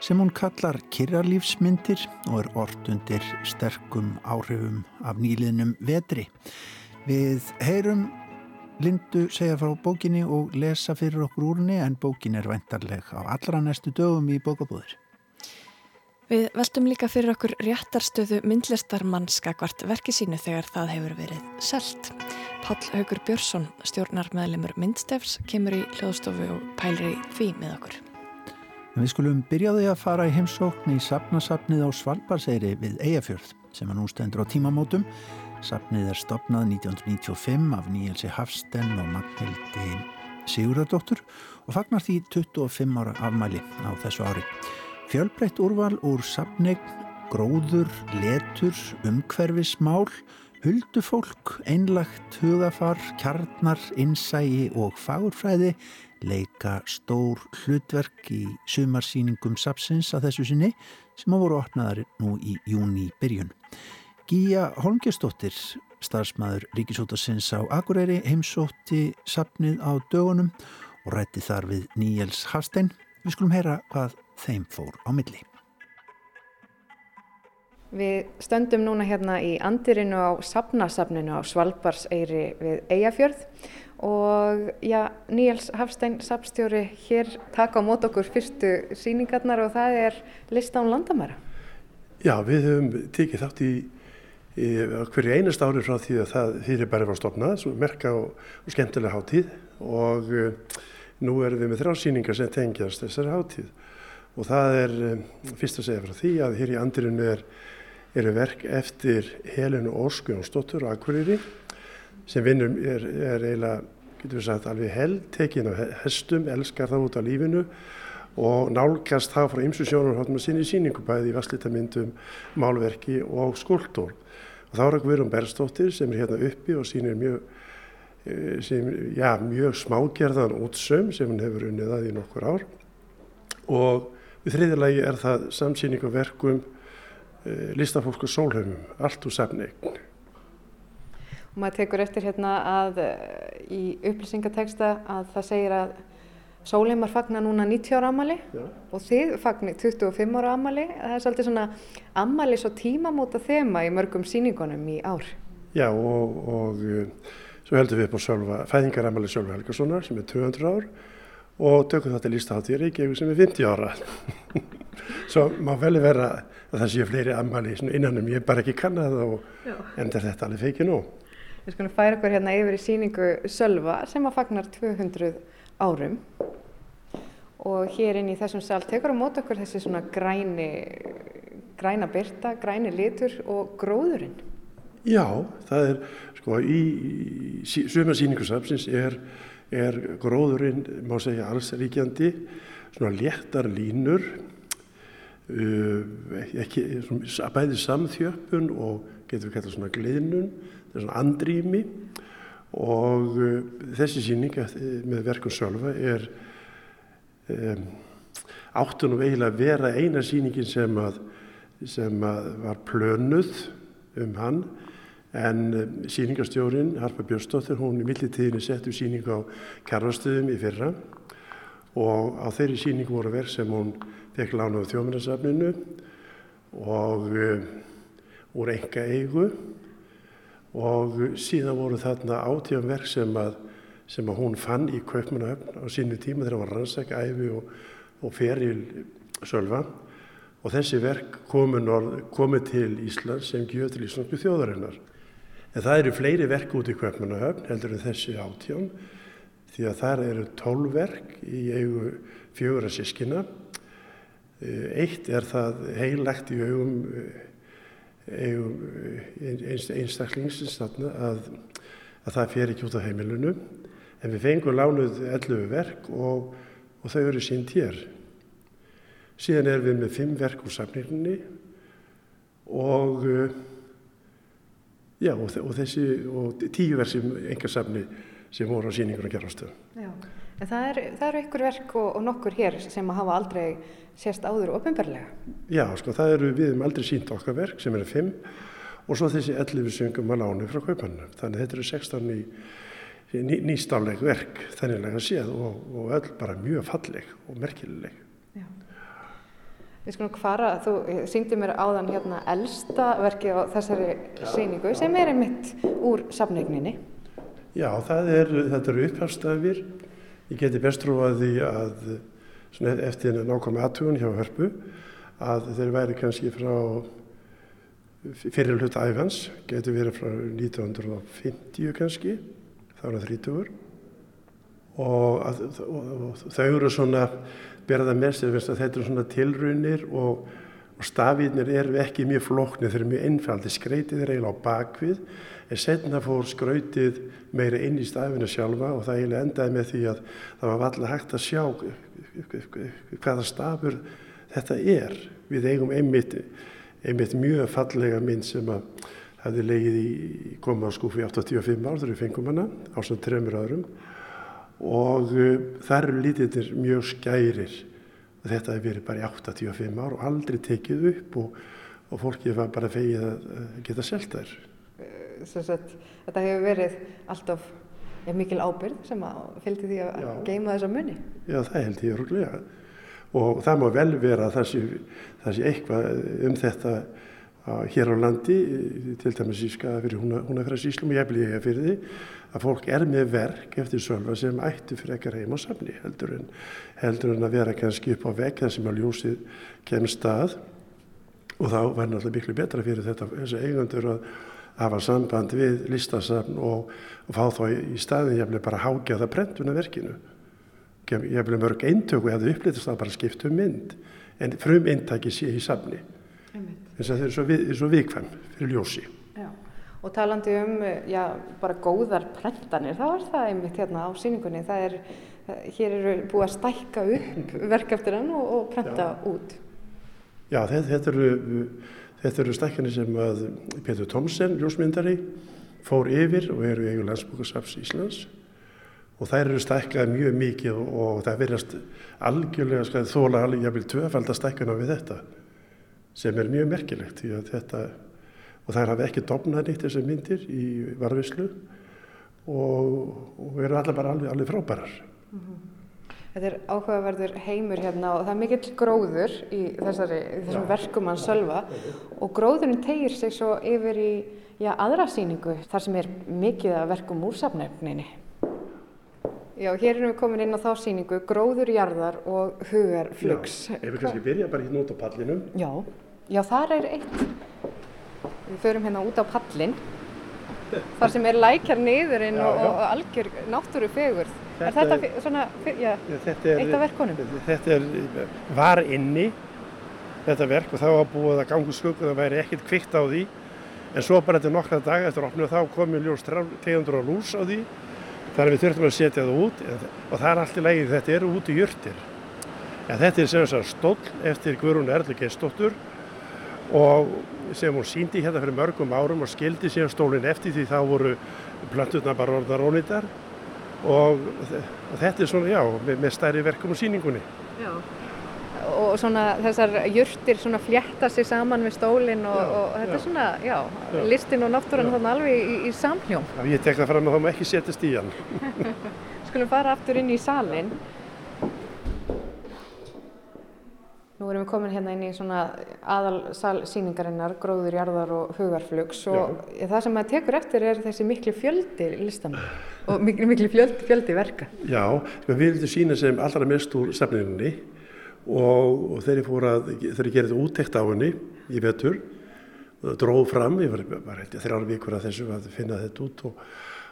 sem hún kallar Kyrralífsmyndir og er orð undir sterkum áhrifum af nýliðnum vetri. Við heyrum Lindu segja frá bókinni og lesa fyrir okkur úrni en bókin er vendarleg á allra næstu dögum í bókabúður. Við veltum líka fyrir okkur réttarstöðu myndlistarmannskakvart verki sínu þegar það hefur verið selt. Pál Haugur Björnsson, stjórnar meðlemur myndstefs, kemur í hljóðstofu og pælir í því með okkur. En við skulum byrjaði að fara í heimsókn í sapnasapnið á Svalbarseyri við Eyjafjörð sem er nú stendur á tímamótum. Sapnið er stopnað 1995 af Níelsi Hafsten og Magnhildi Sigurðardóttur og fagnar því 25 ára afmæli á þessu ári. Fjölbreytt úrval úr sapnegn, gróður, letur, umhverfismál, huldufólk, einlagt hugafar, kjarnar, innsægi og fagurfræði leika stór hlutverk í sumarsýningum sapsins að þessu sinni sem á voru opnaðar nú í júni byrjun. Gíja Holmgjastóttir, starfsmæður Ríkisótasins á Akureyri, heimsótti sapnið á dögunum og rætti þar við Níels Hafstein. Við skulum heyra hvað þeim fór á milli. Við stöndum núna hérna í andirinu á sapnasapninu á Svalbarseyri við Eyjafjörð og já, Níels Hafstein sapstjóri hér taka á mót okkur fyrstu síningarnar og það er lista án landamæra. Já, við höfum tekið þátt í, hverju einast ári frá því að það fyrir bara var stopnað, svo merka og, og skemmtilega hátíð. Og uh, nú erum við með þrjá síningar sem tengjast þessari hátíð. Og það er um, fyrst að segja frá því að hér í andirinu er, eru verk eftir Helenu Óskjónsdóttur og Akureyri sem vinnum er, er eiginlega, getur við sagt, alveg held tekin á hestum, elskar það út á lífinu og nálgast það frá ymsu sjónarhóttum að sinni í síningu bæði í vasslítamyndum, málverki og skuldur. Og þá er að Guðrún Berstóttir sem er hérna uppi og sínir mjög, eh, sem, já, mjög smágerðan útsaum sem hann hefur unnið að í nokkur ár og Við þriðilagi er það samsýning og verkum e, listafólku sólhaumum, allt úr safneign. Og maður tekur eftir hérna að e, í upplýsingateksta að það segir að sólheimar fagnar núna 90 ára ammali Já. og þið fagnir 25 ára ammali. Það er svolítið svona ammali svo tímamóta þema í mörgum síningunum í ár. Já og, og e, svo heldur við upp á fæðingarammali Sölva Helgarssonar sem er 200 ár og tökum þetta lístahátt í Reykjavík sem er 50 ára. Svo má vel vera að það sé fleiri ammali innanum, ég er bara ekki kannad og endur þetta alveg feikið nú. Við skulum færa okkur hérna yfir í síningu Sölva sem að fagnar 200 árum og hér inn í þessum sal tekur á mót okkur þessi svona græni, græna byrta, græni litur og gróðurinn. Já, það er sko í, í suma síningursafsins er er gróðurinn, má segja, alls ríkjandi, svona léttar línur, uh, ekki, svona, bæði samþjöppun og getur við kallað svona gliðnun, svona andrými og uh, þessi síning með verkum sjálfa er um, áttunum eiginlega að vera eina síningin sem að, sem að var plönuð um hann En eh, síningarstjórin Harpa Björnsdóttir, hún í millitíðinni settu síningu á kærvastöðum í fyrra og á þeirri síningu voru verð sem hún fekk lána á þjóminnarsafninu og úr enga eigu og síðan voru þarna átíðan verk sem að, sem að hún fann í Kaupmannahöfn á sínu tíma þegar hún var rannsæk, æfi og, og feril sölva og þessi verk komu til Íslands sem gjöð til Íslandsku þjóðarinnar. En það eru fleiri verk út í Kvöpmannahöfn heldur en þessi átján því að þar eru tólverk í eigu fjögur að sískina. Eh, eitt er það heilagt í augum, eh, eh, einstaklingsins að, að það fer ekki út á heimilinu. En við fengum lánuð 11 verk og, og þau eru sínt hér. Síðan erum við með 5 verk úr samnirni og Já, og, og þessi, og tíu verð sem engarsafni sem voru á síningur að gera ástöðum. Já, en það eru er ykkur verk og, og nokkur hér sem hafa aldrei sérst áður ofinbarlega. Já, sko, það eru við um aldrei sínt okkar verk sem eru fimm og svo þessi 11 söngum að lánu frá kaupannu. Þannig þetta eru 16 í, í ný, nýstáleg verk þennilega séð og, og öll bara mjög falleg og merkileg. Við skulum hvara, þú syngdi mér áðan hérna elsta verki á þessari síningu sem er einmitt úr safnegninni. Já, það er, þetta eru upphafstafir. Ég geti best trúið því að eftir nákvæmlega aðtugun hjá hörpu að þeir væri kannski frá fyrir hlut æfans, getur verið frá 1950 kannski, þá er það 30 og, að, og, og þau eru svona berða mest þetta eru svona tilrunir og, og stafirnir eru ekki mjög flóknir, þeir eru mjög einfaldi, skreitið er eiginlega á bakvið en setna fór skrautið meira inn í stafinu sjálfa og það eiginlega endaði með því að það var alltaf hægt að sjá hvaða stafur þetta er. Við eigum einmitt, einmitt mjög fallega mynd sem að hefði legið í koma á skúfi 85 ár þegar við fengum hana á svona tremur öðrum. Og uh, þar eru lítiðir mjög skærir. Þetta hefur verið bara í 85 ár og aldrei tekið upp og, og fólkið var bara fegið að geta selgt þær. eh, sagt, Þetta hefur verið alltaf ja, mikil ábyrð sem fylgdi því að Já. geima þessa munni Já það held ég rúglega. Og það má vel vera að það sé, eitthvað um þetta hér á landi, til dæmis í skaða fyrir húnafæraðsíslum og ég blíði ég fyrir því að fólk er með verk eftir sölva sem ætti fyrir ekkar heim á samni heldur en, heldur en að vera kannski upp á vegg þar sem að ljósið kemur stað og þá verður náttúrulega miklu betra fyrir þetta þessi eigandur að hafa samband við listasafn og, og fá þá í staðin blei bara hágja það brentuna verkinu blei mörg eintöku hefði upplýtast að bara skipta um mynd en frum eintaki sé í safni þess að það er svo, við, svo vikvæm fyrir ljósi Og talandi um, já, bara góðar prentanir, þá er það einmitt hérna á síningunni. Það er, hér eru búið að stækka upp verkeftir og, og prenta já. út. Já, þetta, þetta eru, þetta eru stækkanir sem að Petur Thomsen, ljósmyndari, fór yfir og eru í eigu landsbúkarsafs Íslands. Og þær eru stækkað mjög mikið og, það verðast algjörlega skæð þóla alveg jafnvel tvöfald að stækkana við þetta sem er mjög merkilegt þetta og þær hafa ekki dofnað nýtt þessar myndir í varðvislu og, og eru allar bara alveg, alveg frábærar. Mm -hmm. Þetta er áhugaverður heimur hérna og það er mikill gróður í þessari, þessum verkum hann sölva og gróðurinn tegir sig svo yfir í já, aðra síningu þar sem er mikið að verkum úr safnefninni. Já, hér erum við komin inn á þá síningu, gróðurjarðar og hugarflugs. Já, ef við kannski byrja bara hérna út á pallinum. Já, já, þar er eitt Við förum hérna út á pallin þar sem er lækjar niðurinn já, og, og algjör náttúru fegur. Er þetta svona, já, þetta er, eitt af verkonum? Þetta er, var inni þetta verk og þá var búið að gangu skugg og það væri ekkert kvikt á því en svo bara þetta nokkra dag eftir opnum þá komið ljós tegundur á lús á því þar við þurftum að setja það út og það er allt í lægið, þetta eru út í jörtir. Ja, þetta er sem að stóll eftir Guðrún Erli Geistóttur og sem hún síndi hérna fyrir mörgum árum og skildi síðan stólinn eftir því þá voru plönturna bara orðar ónýttar og, þetta er svona, já, með, með stærri verkum og síningunni. Já, og svona þessar jörtir svona fljetta sig saman með stólinn og, og þetta já. er svona, já, já. listin og náttúrann þannig alveg í, í samhjóm. Já, ég tek það fram að það má ekki setjast í hann. Skulum fara aftur inn í salin. Nú erum við komin hérna inn í svona aðal síningarinnar, gróður, jarðar og hugarflugs og Já. það sem maður tekur eftir er þessi miklu fjöldi listamann og miklu, miklu fjöldi, fjöldi verka. Já, sko, við vildum sína sem allra mest úr sefningunni og, og þegar ég fór að, þegar ég gerði úttekt á henni í vetur, dróð fram, ég var, var þrjár vikur að þessu að finna þetta út og,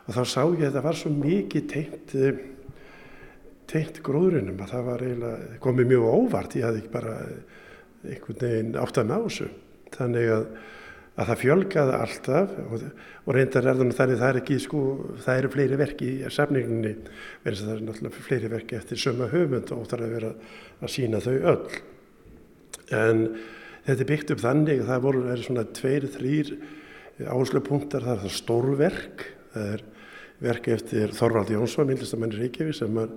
og þá sá ég að þetta var svo mikið tengt eh, tengt gróðurinnum að það var eiginlega komið mjög óvart, ég hafði ekki bara einhvern veginn átt að ná þessu. Þannig að, að það fjölgaði alltaf og, og reyndar er þannig að það er ekki sko, það eru fleiri verki í safningunni verðist að það eru náttúrulega fleiri verki eftir söma höfund og er að vera að sína þau öll. En þetta er byggt upp þannig að það voru svona tveir, þrýr áherslu punktar, það er það stórverk, það er verk eftir Þorvald Jónsson, myndlistamann í Reykjavík sem er,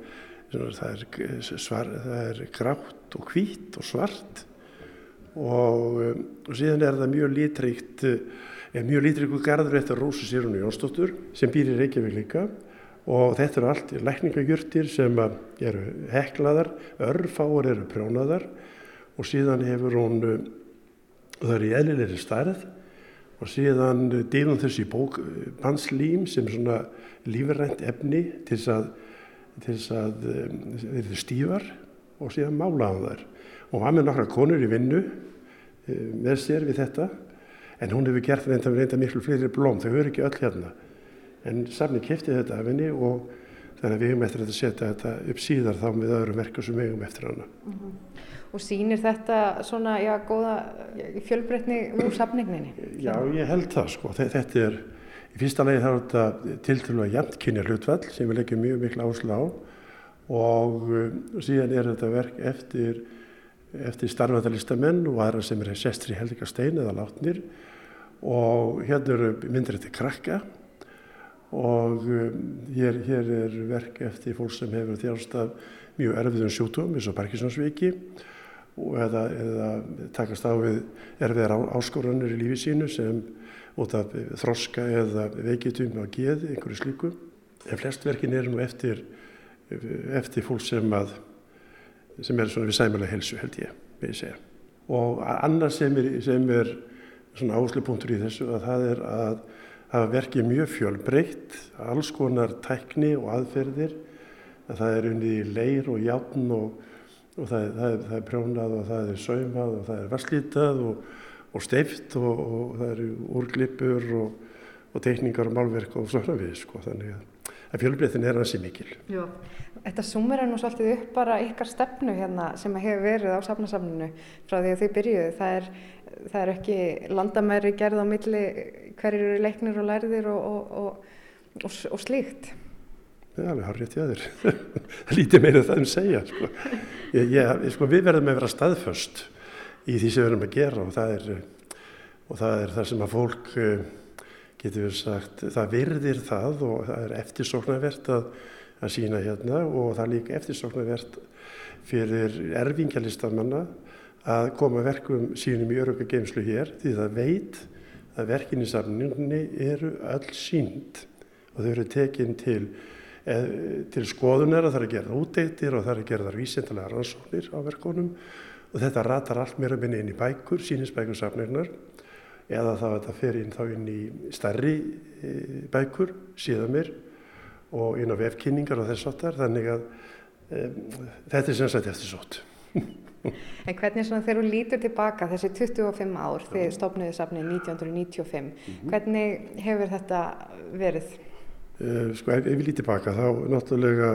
það er, svar, það er grátt og hvít og svart. Og, um, og síðan er það mjög lítríkt, er mjög lítríku garður eftir Rósu Sýrunu Jónsdóttur sem býr í Reykjavík líka. Og þetta eru allt lækningagjurtir sem eru heklaðar, örfáur eru prjónaðar. Og síðan hefur hún, það er í eðlilegri starð og síðan dýrum þessi bók bannslím sem er svona lífrænt efni til þess að, til þess að þeir eru stífar og síðan málaðan þar og hann með nokkra konur í vinnu með sér við þetta en hún hefur gert reynda, reynda miklu fleiri blóm, þau höfur ekki öll hérna en safni kæfti þetta af henni og þannig að við hefum eftir að setja þetta upp síðar þá með öðrum verku sem við hefum eftir hana. Mm -hmm. Og sýnir þetta svona, já, góða fjölbreytni úr safningninni? Já, ég held það sko. Þetta er, í fyrsta legi þá er þetta tiltölu að jæmt kynja hlutvall sem við leggjum mjög miklu áslu á og um, síðan er þetta verk eftir, eftir starfandalistamenn og aðra sem er sestri helgastein eða látnir og hérna eru myndir eftir krakka og um, hér, hér er verk eftir fólk sem hefur þjálfst af mjög erfiðum sjútum eins og Parkinsonsviki eða, eða takast á við erfiðar áskoranir í lífi sínu sem út af þroska eða veikitum á geð, einhverju slíku. En flest verkin er nú eftir, eftir fólk sem, að, sem er svona við sæmulega helsu held ég, með ég segja. Og annars sem er, sem er svona áherslupunktur í þessu að það er að Það verkið mjög fjölbreytt, alls konar tækni og aðferðir. Það er unnið í leir og játn og, og það, það, það er prjónað og það er saumað og það er vasslítað og, og steift og, og það eru úrglipur og teikningar og málverk og svona við. Sko. Þannig að fjölbreyttin er hansi mikil. Já. Þetta sumir er nú svolítið upp bara ykkar stefnu hérna sem hefur verið á safnasamninu frá því að þau byrjuðu. Það er það er ekki landamæri gerð á milli hverjir eru leiknir og lærðir og, og, og, og slíkt. Það er alveg harrið til aður. Lítið meira það um segja. Sko. Ég, ég, sko, við verðum að vera staðföst í því sem við verðum að gera og það er, það, er það sem að fólk eh, getur við sagt, það virðir það og það er eftirsóknarvert að, að sína hérna og það er líka eftirsóknarvert fyrir erfingjalistamanna að koma verkum sínum í öröka geimslu hér því það veit að verkin í samningunni eru öll sínd og þau eru tekinn til, eh, til skoðunar að það er að gera útdeittir og það er að gera þar vísindalega rannsóknir á verkonum og þetta ratar allt meira minni inn í bækur, sínisbækur samnirnar eða þá að þetta fer inn þá inn í starri e, bækur síðan mér og inn á vefkynningar og þess aftar þannig að e, þetta er sem sagt eftir sótt. En hvernig svona þegar þú lítur tilbaka þessi 25 ár þegar þið stopnuðu safnið 1995, mm -hmm. hvernig hefur þetta verið? Uh, sko ef, ef við lítum tilbaka þá náttúrulega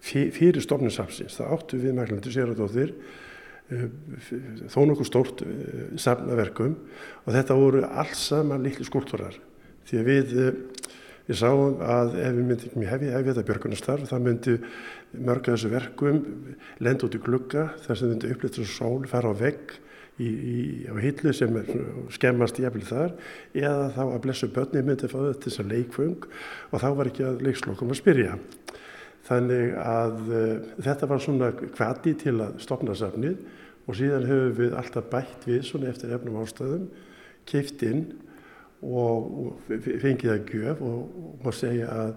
fyrir stopninsafsins það áttu við Mæklandur Séradóttir uh, þó nokkuð stórt uh, safnaverkum. Og þetta voru alls saman litlu skúltúrar því að við Við sáum að ef við myndum hefði hefði þetta björgunastarf það myndi mörg að þessu verkum lenda út í glugga þar sem myndi upplýtt þessu sól, fara á vegg í, í, á hillu sem er skemmast jafnvel þar eða þá að blessu börni myndi fá þetta þessar leikfung og þá var ekki að leikslokum að spyrja. Þannig að uh, þetta var svona kvati til að stopna safnið og síðan höfum við alltaf bætt við svona eftir efnum ástæðum, keift inn og fengið að gjöf og, og má segja að,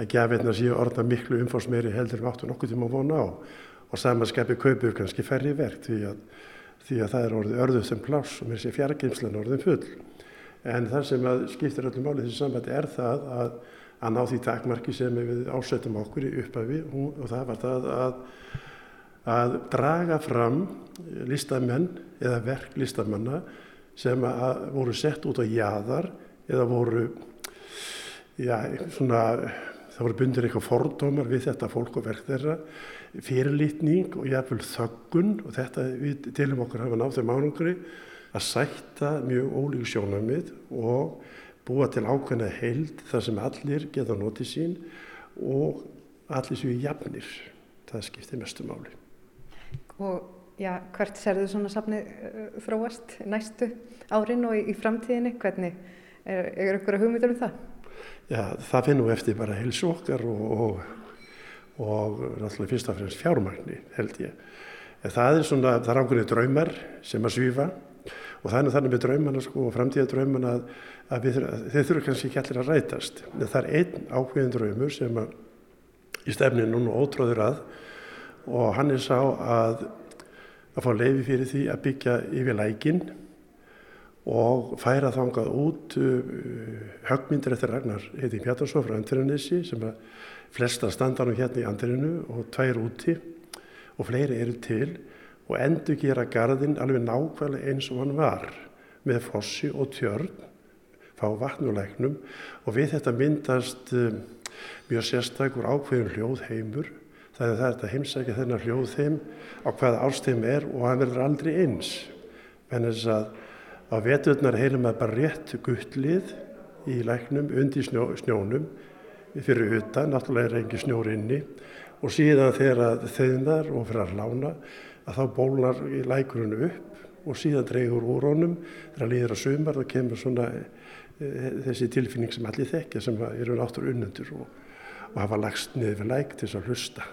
að gafirna séu orða miklu umfórsmeiri heldur við áttu nokkuð tíma að vona á og samanskapi kaupið kannski færri verk því því að það er orðið örðuð sem pláss og mér sé fjargeimslan orðin full. En það sem skiptir öllum málið þessi sambandi er það að, að ná því takmarki sem við ásötum okkur í upphafi og það var það að að draga fram listamenn eða verk listamanna sem voru sett út á jæðar eða voru, já, svona, það voru bundir eitthvað fordómar við þetta fólk og verk þeirra, fyrirlitning og jáfnveil þöggun og þetta við tilum okkur hafa nátt þeim ánungri að sætta mjög ólíku sjónamið og búa til ákveðna heild þar sem allir geta notið sín og allir séu jafnir. Það skiptir mestu máli. Og já, hvert serðu svona safni uh, þróast næstu árin og í, í framtíðinni? Hvernig, Er, er ykkur að hugmyndur um það? Já, það finnum við eftir bara helsu okkar og, og, og náttúrulega fyrst og fremst fjármagni held ég. En það er svona, það er ákveðið draumar sem að svífa og er þannig með draumana sko og framtíða draumana að, að þeir þurfa kannski ekki allir að rætast. En það er einn ákveðin draumur sem að í stefninu núna ótróður að og hann er sá að að fá leiði fyrir því að byggja yfir lækin og færa þangað út uh, högmyndir eftir Ragnar heiti Pjartarsson frá Andriðanissi sem að flesta standa nú hérna í Andriðinu og tvær úti og fleiri eru til og endur gera gardinn alveg nákvæmlega eins og hann var með fossi og tjörn fá vatnulegnum og við þetta myndast um, mjög sérstakur ákveðin hljóð heimur það er þetta heimsækja þennar hljóð þeim á hvaða árstegum er og hann verður aldrei eins. En þess að á veturnar heyrum við bara rétt guttlið í læknum undir snjó, snjónum fyrir utan, náttúrulega er engi snjór inni og síðan þegar þeirnar og fyrir að lána að þá bólar í lækurinn upp og síðan dreygur úr honum þegar líður að sumar og kemur svona e, þessi tilfinning sem allir þekkja sem eru náttúrulega unnendur og, og hafa lagst niður við læk til þess að hlusta.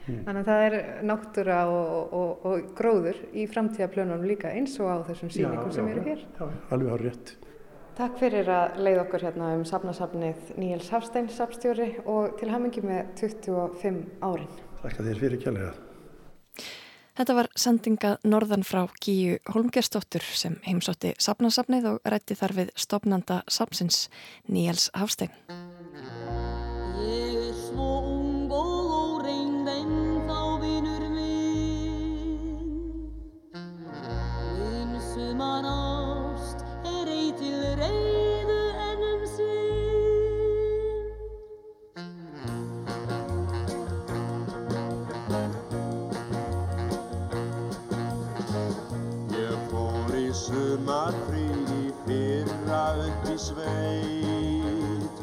Mm. Þannig að það er náttúra og, og, og gróður í framtíðaplönunum líka eins og á þessum síningum sem eru hér. Já, alveg á rétt. Takk fyrir að leið okkur hérna um safnasafnið Níels Hafstein, safstjóri og til hamingi með 25 árin. Takk að þér fyrir kjærlega. Þetta var sendinga norðan frá Gíu Holmgerstóttur sem heimsótti safnasafnið og rætti þar við stopnanda safnsins Níels Hafstein. Sveit.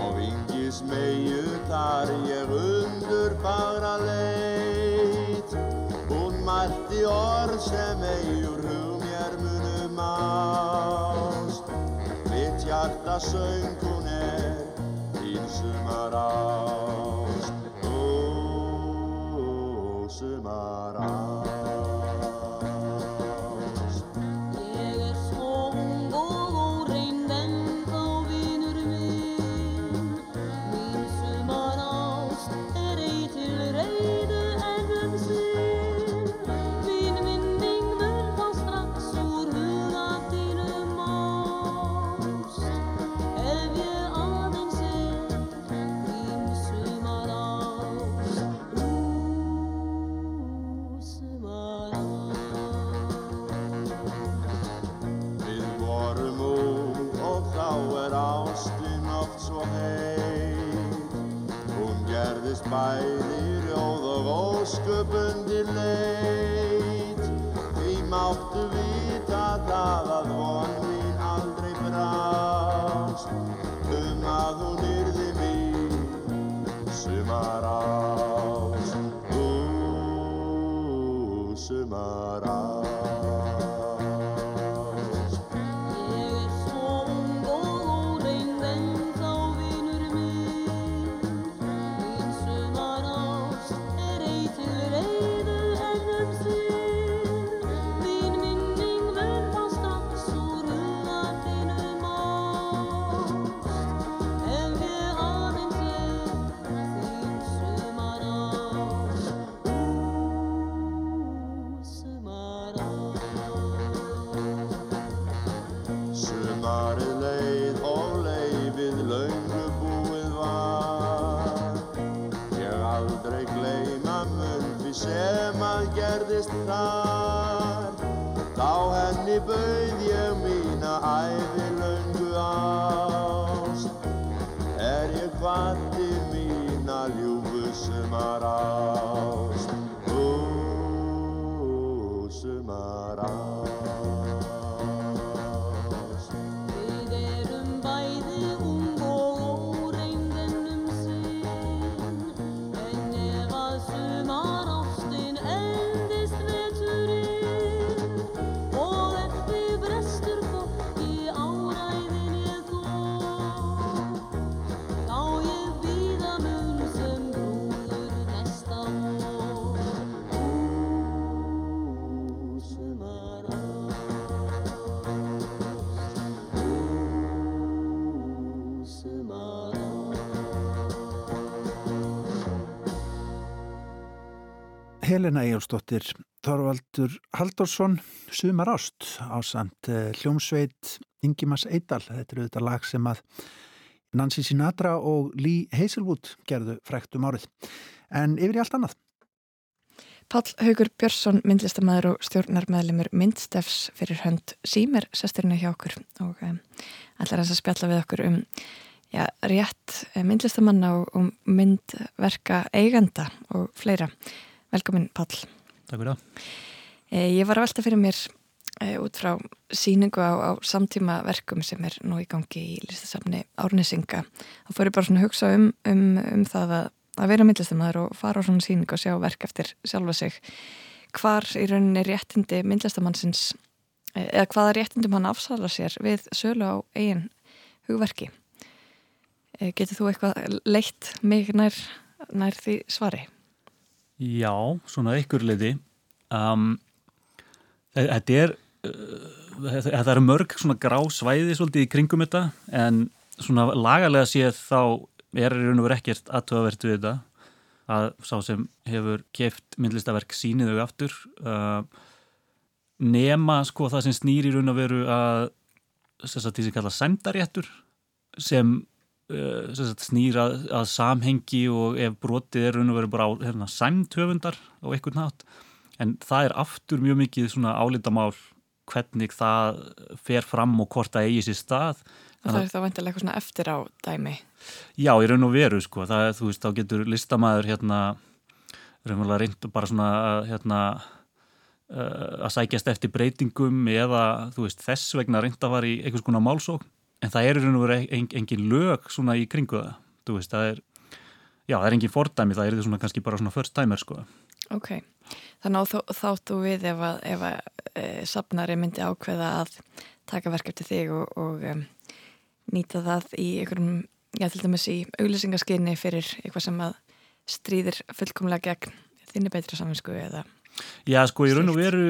Og vingis meiu þar ég undur fagra leit. Hún mælti orð sem eigur hug mér munum ást mitt hjarta söng hún er þín sumar ást og ósköpundir leit. Því máttu vita það að von mín aldrei brást Um að hún yrði mín sumar ást. Ú, sumar ást Helena Ejálsdóttir, Þorvaldur Haldorsson, Sumar Ást á samt uh, hljómsveit Ingimas Eidal. Þetta eru þetta lag sem að Nancy Sinatra og Lee Hazelwood gerðu frækt um árið. En yfir í allt annað. Pál Haugur Björnsson, myndlistamæður og stjórnarmæðlimur myndstefs fyrir hönd símer sesturinu hjá okkur og um, allar þess að spjalla við okkur um já, rétt eh, myndlistamanna og, og myndverka eiganda og fleira. Velkomin Pál. Takk fyrir það. Eh, ég var að velta fyrir mér eh, út frá síningu á, á samtíma verkum sem er nú í gangi í listasafni Árnesinga. Þá fór ég bara svona að hugsa um, um, um það að að vera myndlistamæður og fara á svona síning og sjá verk eftir sjálfa sig hvar í rauninni réttindi myndlistamannsins eða hvaða réttindum hann afsala sér við sölu á eigin hugverki getur þú eitthvað leitt mig nær, nær því svari? Já, svona ykkur leiti um, þetta er uh, þetta eru mörg svona grá svæði svolítið í kringum þetta en svona lagalega séð þá er í raun og verið ekkert aðtöðavert við þetta að sá sem hefur keft myndlistaverk sínið þau aftur. Uh, nema sko það sem snýr í raun og veru að þess að því sem kalla sæmdaréttur sem uh, sagt, snýr að, að samhengi og ef brotið er raun og veru bara á hérna, sæmtöfundar á einhvern nátt en það er aftur mjög mikið svona álítamál hvernig það fer fram og hvort það eigi sér stað. Og það er þá vantilega eitthvað svona eftir á dæmi. Já, í raun og veru sko, það þú veist, þá getur listamæður hérna, raunverulega reynd bara svona hérna uh, að sækjast eftir breytingum eða, þú veist, þess vegna reynd að fara í einhvers konar málsók, en það er og veru en, engin lög svona í kringu það, þú veist, það er, já, það er engin fordæmi, það er því svona kannski bara svona first timer sko. Ok, þannig að þáttu við ef að, ef að e, safnari myndi ákveða að taka verk eftir þig og, og um, nýta það í einhverjum, já til dæmis í auglýsingaskinni fyrir eitthvað sem að stríðir fullkomlega gegn þinni betra saminsku eða Já, sko, í raun og veru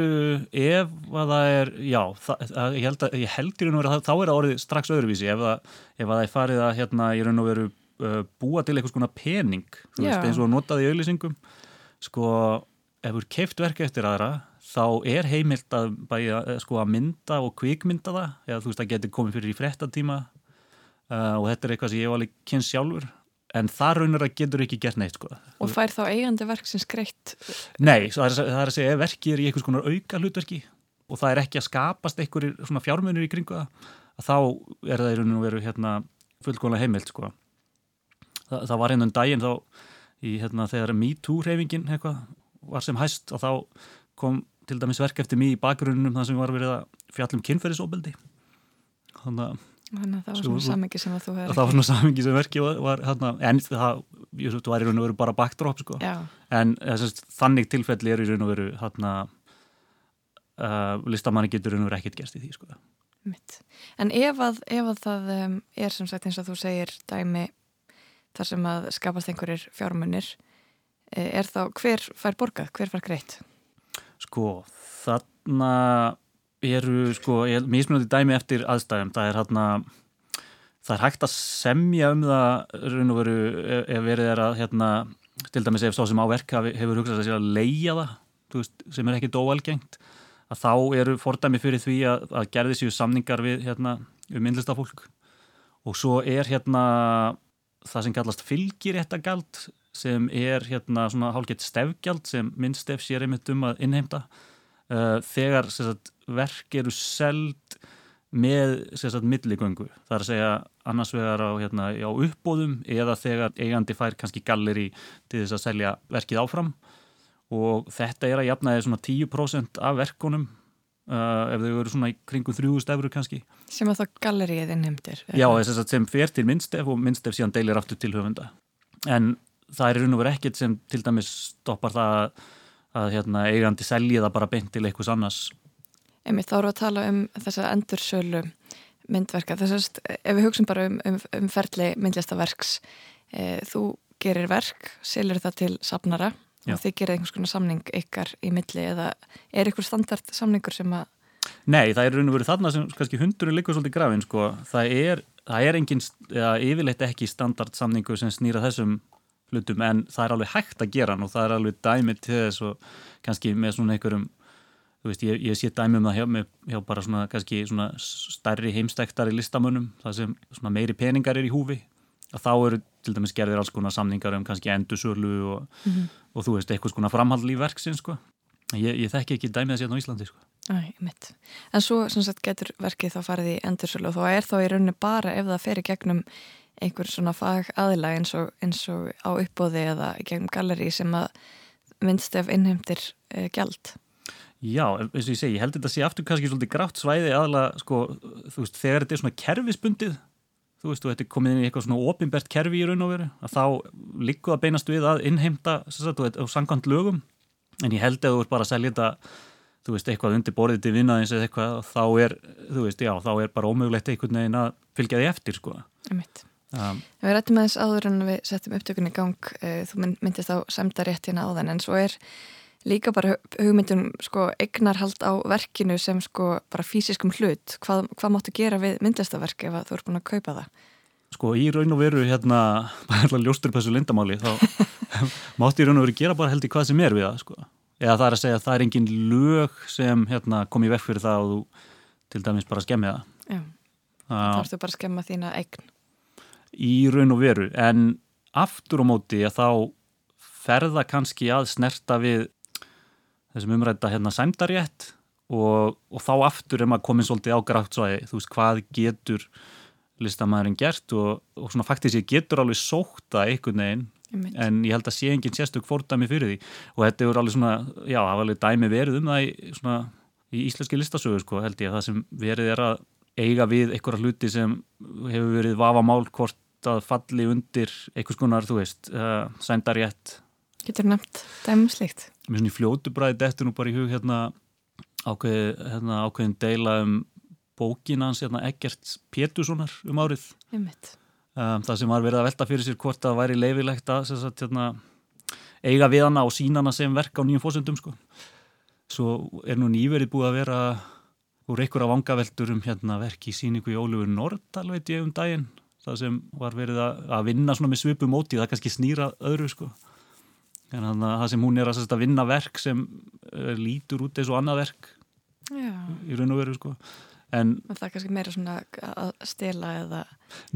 ef að það er, já það, ég, held að, ég held í raun og veru að þá er það orðið strax öðruvísi ef, að, ef að það er farið að hérna í raun og veru uh, búa til eitthvað svona pening þú veist, eins og notaði í auglýsingum. Sko, ef þú er keift verka eftir aðra þá er heimilt að, bæja, sko, að mynda og kvikmynda það eða þú veist, það getur komið fyrir í frettatíma uh, og þetta er eitthvað sem ég hef alveg kynst sjálfur en það raunir að getur ekki gert neitt sko. Og fær þá eigandi verk sem skreitt? Nei, það er, það að segja ef verkið er í einhvers konar auka hlutverki og það er ekki að skapast einhverjir svona fjármunir í kringu það að þá er það í rauninu veru hérna, fullkónlega heimilt sko. Þa, það var einhvern daginn þá í, hérna, þegar MeToo-hreyfingin var sem hæst og þá kom til dæmis verk eftir mig í bakgrunnum þar sem var verið að fjallum kynferðisofbeldi þannig að Þannig að það var svona samingi sem að þú hefði Það var svona samingi sem verki var hérna, en það, ég svo, var í raun og veru bara backdrop sko. en þess, þannig tilfelli er í raun og veru hérna uh, listamanni getur raun og veru ekkert gerst í því sko. En ef að, ef að það um, er sem sagt eins og þú segir dæmi þar sem að skapast einhverjir fjármunir er þá hver fær borgað, hver fær greitt? Sko, þarna eru sko, mismunandi dæmi eftir aðstæðum, það er hérna það er hægt að semja um það raun og veru ef, ef verið er að hérna, til dæmis ef svo sem á verk hefur hugsað að leia það veist, sem er ekkit óalgengt að þá eru fordæmi fyrir því að, að gerði sér samningar við hérna, um innlistafólk og svo er hérna það sem kallast fylgiréttagald sem er hérna svona hálfgett stefgjald sem minnstef sér einmitt um að innheimta. Uh, þegar sagt, verk eru seld með sagt, milligöngu það er að segja annars vegar á, hérna, á uppbóðum eða þegar eigandi fær kannski galleri til þess að selja verkið áfram og þetta er að jafnaði svona 10% af verkunum uh, ef þau eru svona í kringum 3000 eurur kannski. Sem að þá gallerið innheimtir? Já, þess að sem fer til minnstef og minnstef síðan deilir aftur til höfunda en það er raun og verið ekkert sem til dæmis stoppar það að að hérna, eigandi selji það bara beint til einhvers annars. Emi, þá eru að tala um þessa endursölu myndverka. Þess að ef við hugsim bara um, um, um ferli myndlistaverks, e, þú gerir verk, selur það til safnara Já. og þið gerir einhvers konar samning ykkar í milli eða er ykkur standard samningur sem að... Nei, það er raun og verið þarna sem kannski hundurinn likur svolítið grafin, sko. Það er, það er engin, eða yfirleitt ekki standard samningur sem snýra þessum hlutum en það er alveg hægt að gera hann og það er alveg dæmi til þess og kannski með svona einhverjum veist, ég, ég sé dæmi um það hjá, með, hjá bara svona svona stærri heimstæktari listamönnum, það sem svona meiri peningar er í húfi, að þá eru til dæmis gerðir alls konar samningar um kannski endursölu og, mm -hmm. og þú veist, eitthvað svona framhald í verksin, sko ég, ég þekki ekki dæmið þessi hérna á Íslandi, sko Æ, mitt. En svo sem sagt getur verkið þá farið í endursölu og þá er þá í rauninni bara ef það fer í gegnum einhver svona fag aðila eins og, eins og á uppbóði eða gegnum galleri sem að myndstef innheimtir e, gjald. Já, eins og ég segi, ég held þetta að sé aftur kannski svolítið grátt svæði aðalega, sko, þú veist, þegar þetta er svona kerfisbundið, þú veist, og þetta er komið inn í eitthvað svona ofinbært kerfi í raun og veru, að þá líku að beinast við að innheimta, sagt, og, og sangkvæmt lögum, en ég held að þú er bara að selja þetta, þú veist, eitthvað undir borðið til vinnaðins eða eitthvað, þá er, þú veist, já, þá er bara ómögulegt einhvern veginn að fylgja því eftir, sko. Um, við rættum aðeins áður en við settum upptökunni í gang, uh, þú myndist á semdaréttina á þenn, en svo er líka bara hugmyndum sko eignarhald á verkinu sem sko bara fysiskum hlut. Hvað, hvað máttu gera við myndlistaverk ef þú ert búin að kaupa það? Sko í raun og veru hérna bara ljóstur på þessu lindamáli þá máttu í raun og veru gera bara held í hvað sem er við það sko. Eða það er að segja að það er engin lög sem hérna kom í verk fyrir það og þú til dæmis bara skemmi það. Já, þá ertu bara að skemma þína eign. Í raun og veru. En aftur á móti að þá ferða kannski að snerta við þessum umrætta hérna sæmdarétt og, og þá aftur er maður komin svolítið á grátsvæði, þú veist hvað getur listamæðurinn gert og, og svona faktist ég getur alveg sóta einhvern veginn en ég held að sé enginn sérstök fordæmi fyrir því. Og þetta er alveg svona, já, það var alveg dæmi verið um það í, svona, í íslenski listasögur sko, held ég að það sem verið er að eiga við einhverja hluti sem hefur verið vafamál hvort að falli undir einhvers konar, þú veist, uh, sændarétt Getur nefnt dæmslikt Mér svona í fljótu bræði dettur nú bara í hug hérna, ákveð, hérna ákveðin deila um bókin hans hérna, Egert Péturssonar um árið. Um, það sem var verið að velta fyrir sér hvort það væri leifilegt að sagt, hérna, eiga við hana og sína hana sem verk á nýjum fósundum sko. svo er nú nýverið búið að vera úr einhverja vangaveltur um hérna, verk í síningu í Ólífur Nordal veit ég um daginn. Það sem var verið að, að vinna með svipu móti það kannski snýra öðru sko en þannig að það sem hún er að, að vinna verk sem uh, lítur út eins og annað verk Já. í raun og veru sko en það er kannski meira svona að stela eða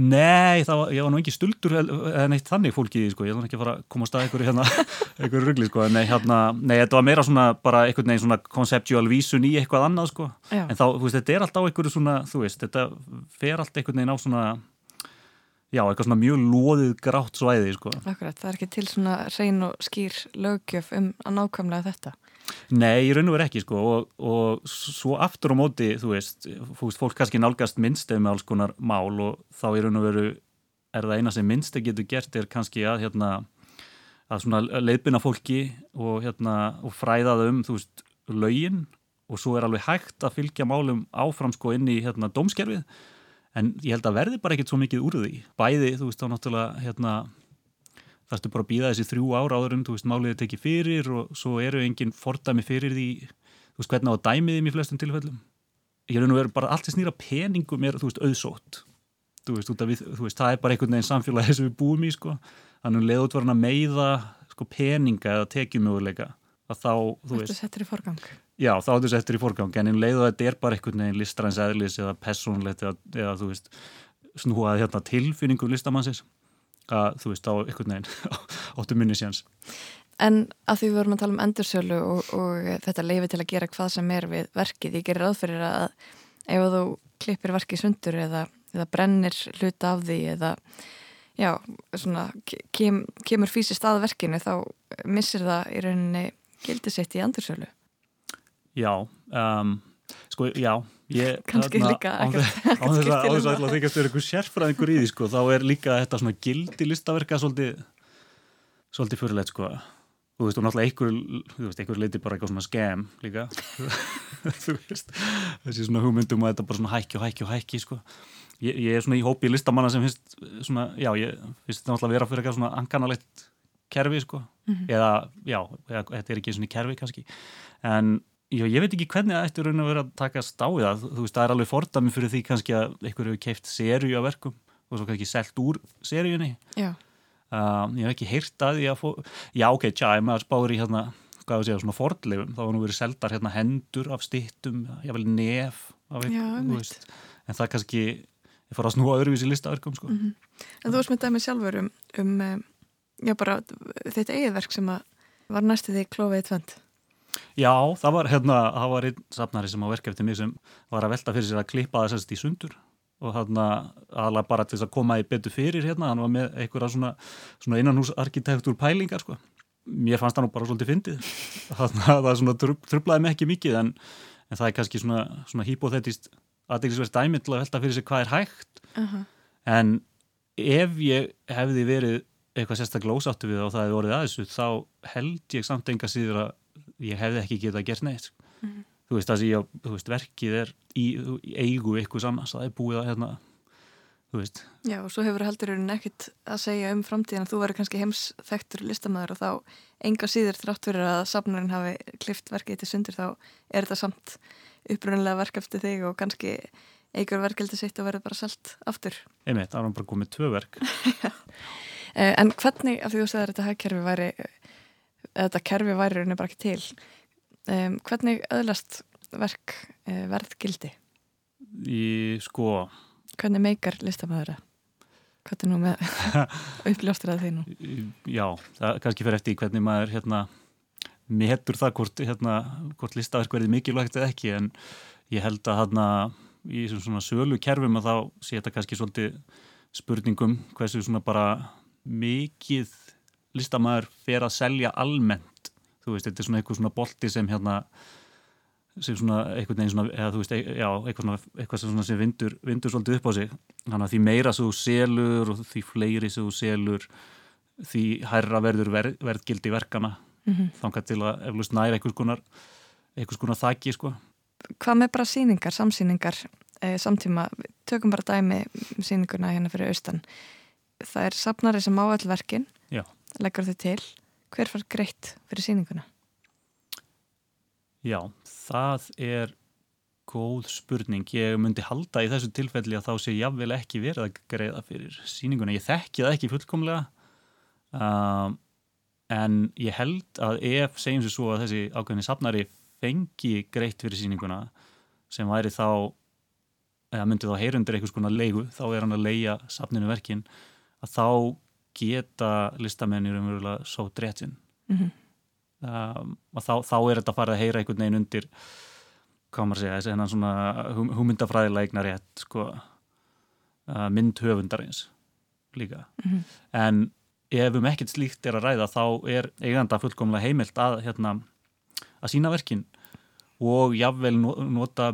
Nei, það var, ég var nú ekki stuldur eða neitt þannig fólki sko, ég var ekki að fara að koma að staða einhverju hérna, einhverju ruggli sko, nei, hérna, nei, þetta var meira svona bara einhvern veginn svona konceptual vísun í eitthvað annað sko, Já. en þá, þú veist, þetta er alltaf á einhverju svona, þú veist, þetta fer allt einhvern veginn á svona já, eitthvað svona mjög loðið grátt svæði sko. Akkurat, það er ekki til svona reyn og skýr lögjöf um að nákvæmlega þetta Nei, í raun og veru ekki sko og, og svo aftur á móti þú veist, fólk kannski nálgast minnsteg með alls konar mál og þá í raun og veru er það eina sem minnsteg getur gert er kannski að hérna að svona leiðbina fólki og hérna og fræða þau um þú veist lögin og svo er alveg hægt að fylgja málum áfram sko inn í hérna dómskerfið en ég held að verði bara ekkert svo mikið úr því. Bæði, þú veist, þá náttúrulega hérna, þarfstu bara að býða þessi þrjú ára áður um, þú veist, máliðið tekið fyrir og svo eru enginn fordæmi fyrir því þú veist, hvernig á að dæmið þeim í flestum tilfellum. Ég er nú verið bara allt sem snýra peningum er, þú veist, auðsótt. Þú veist, við, þú veist, það er bara einhvern veginn samfélagi sem við búum í, sko. Þannig hann að meiða sko, peninga eða tekjumöguleika að þá, þú veist Já, þá er þessu eftir í forgang en einn leið og þetta er bara einhvern veginn listræns eðlis eða personlegt eða, eða þú veist snúað hérna tilfinningum listamannsins að þú veist á einhvern veginn áttu minni séans. En að því við vorum að tala um endursölu og, og þetta leiði til að gera hvað sem er við verkið, ég gerir aðferðir að ef þú klippir verkið sundur eða, eða brennir hluta af því eða já, svona kem, kemur fysiskt að verkinu þá missir það í rauninni gildisett í endursölu. Já, um, sko, já þarna, líka á þess að það. þykast verið eitthvað sérfræðingur í því sko, þá er líka þetta svona gildi listaverka svolítið svolítið fyrirlegt sko. Þú veist, og náttúrulega einhver, þú veist, einhver leiti bara eitthvað svona skem líka. Þú veist, þessi svona hugmyndum að þetta bara svona hækki og hækki og hækki sko. Ég, ég er svona í hópi listamanna sem finnst svona, já, ég finnst þetta náttúrulega vera fyrir eitthvað svona anganalegt kerfi sko, mm -hmm. eða, já, eða, þetta er ekki svona kerfi kannski, en Já, ég veit ekki hvernig það ættir raun að vera að taka stáið að, þú veist, það er alveg fordami fyrir því kannski að einhverju hefur keift sériu af verkum og svo kannski selt úr seríunni Já. um, ég hef ekki heyrt að því að fó... já ok, tja, ef maður spáður í hérna hvað að segja, svona fordleifum, þá var nú verið seldar hérna hendur af stittum, jável nef af þú veist, en það kannski ég fór að snúa öðruvísi listaverkum sko. Mhm. En þú varst með dæmi sjálfur um, um eh, já bara Já, það var hérna, það var einn safnari sem á verk eftir mig sem var að velta fyrir sér að klippa það sérst í sundur og þarna aðalega bara til þess að koma í betur fyrir hérna, hann var með einhverja svona, svona innanhúsarkitektur pælingar sko. Mér fannst það nú bara svolítið fyndið það svona trub, trublaði mig ekki mikið en, en það er kannski svona, svona hypotetist aðeinsverð dæmi til að velta fyrir sér hvað er hægt Uh -huh. en ef ég hefði verið eitthvað sérstaklega ósáttu við og það hefði orðið að þessu þá held ég samt enga síður að ég hefði ekki getað gert neitt Mhm. þú veist það sem ég, þú veist, verkið er í, í eigu ykkur annars það er búið að hérna þú veist, Já, og svo hefur heldurinn ekkit að segja um framtíðan að þú verður kannski heimsþektur listamæður og þá enga síður þrátt fyrir að safnarinn hafi klift verkið til sundur þá er þetta samt upprunnilega verk eftir þig og kannski eigur verkefældi sitt og verður bara selt aftur. einmitt, það var bara komið tvö verk. Eh, En hvernig, af því þú segir að þetta hagkerfi væri, þetta kerfi væri rauninni bara ekki til, um, hvernig öðlast verk uh, verðgildi? í sko Hvernig meikar listamæður það? Hvað er nú með uppljóstur að því nú? já, það kannski fyrir eftir hvernig maður hérna metur það hvort, hérna, hvort listaverk verði mikilvægt eða ekki en ég held að hérna í svona sölu kerfum að þá sé þetta kannski svolítið spurningum hversu svona bara mikið listamæður fer að selja almennt. Þú veist, þetta er svona eitthvað svona bolti sem hérna sem svona eitthvað neginn svona, eða þú veist, e- já, eitthvað svona, eitthvað svona sem vindur, vindur svolítið upp á sig. Þannig að því meira þú selur og því fleiri þú selur því hærra verður ver, verðgildi verkana Mm þangað til að eflust næra einhvers konar einhvers konar þakki sko. Hvað með bara síningar, samsýningar, eh, samtíma, tökum bara dæmi um sýninguna hérna fyrir austan. Það er safnari sem á all verkin, Já. Leggur þau til. Hver far greitt fyrir sýninguna? Já, það er góð spurning. Ég myndi halda í þessu tilfelli að þá sé jafnvel ekki verið að greiða fyrir sýninguna. Ég þekki það ekki fullkomlega um, en ég held að ef segjum sér svo að þessi ákveðni safnari fengi greitt fyrir sýninguna sem væri þá eða myndi þá heyrundir einhvers konar leigu þá er hann að leia safninu verkin að þá geta listamennir umverulega svo dréttin Mm um, og þá, þá er þetta farið að heyra einhvern veginn undir hvað maður segja, þessi hennan svona hum, hugmyndafræðilega eignar rétt sko, uh, mynd höfundarins líka. Mhm. en ef um ekkert slíkt er að ræða þá er eiganda fullkomlega heimilt að hérna, að sína verkin og jafnvel no- nota,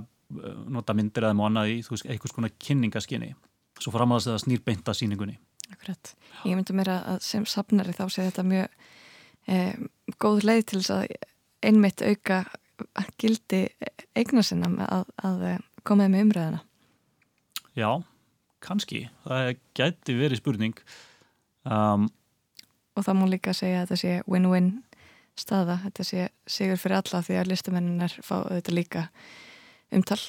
nota myndir eða annað í þú veist, einhvers konar kynningaskinni svo framaðast að það snýr beint að síningunni Akkurat. Ég myndi mér að sem safnari þá sé þetta mjög eh, góð leið til þess að einmitt auka gildi eignar sinna að, að eh, koma þeim með umræðina. Já, kannski, það gæti verið spurning um, Og það má líka segja að þetta sé win-win staða, þetta sé sigur fyrir alla því að listamenninar fá þetta líka umtal.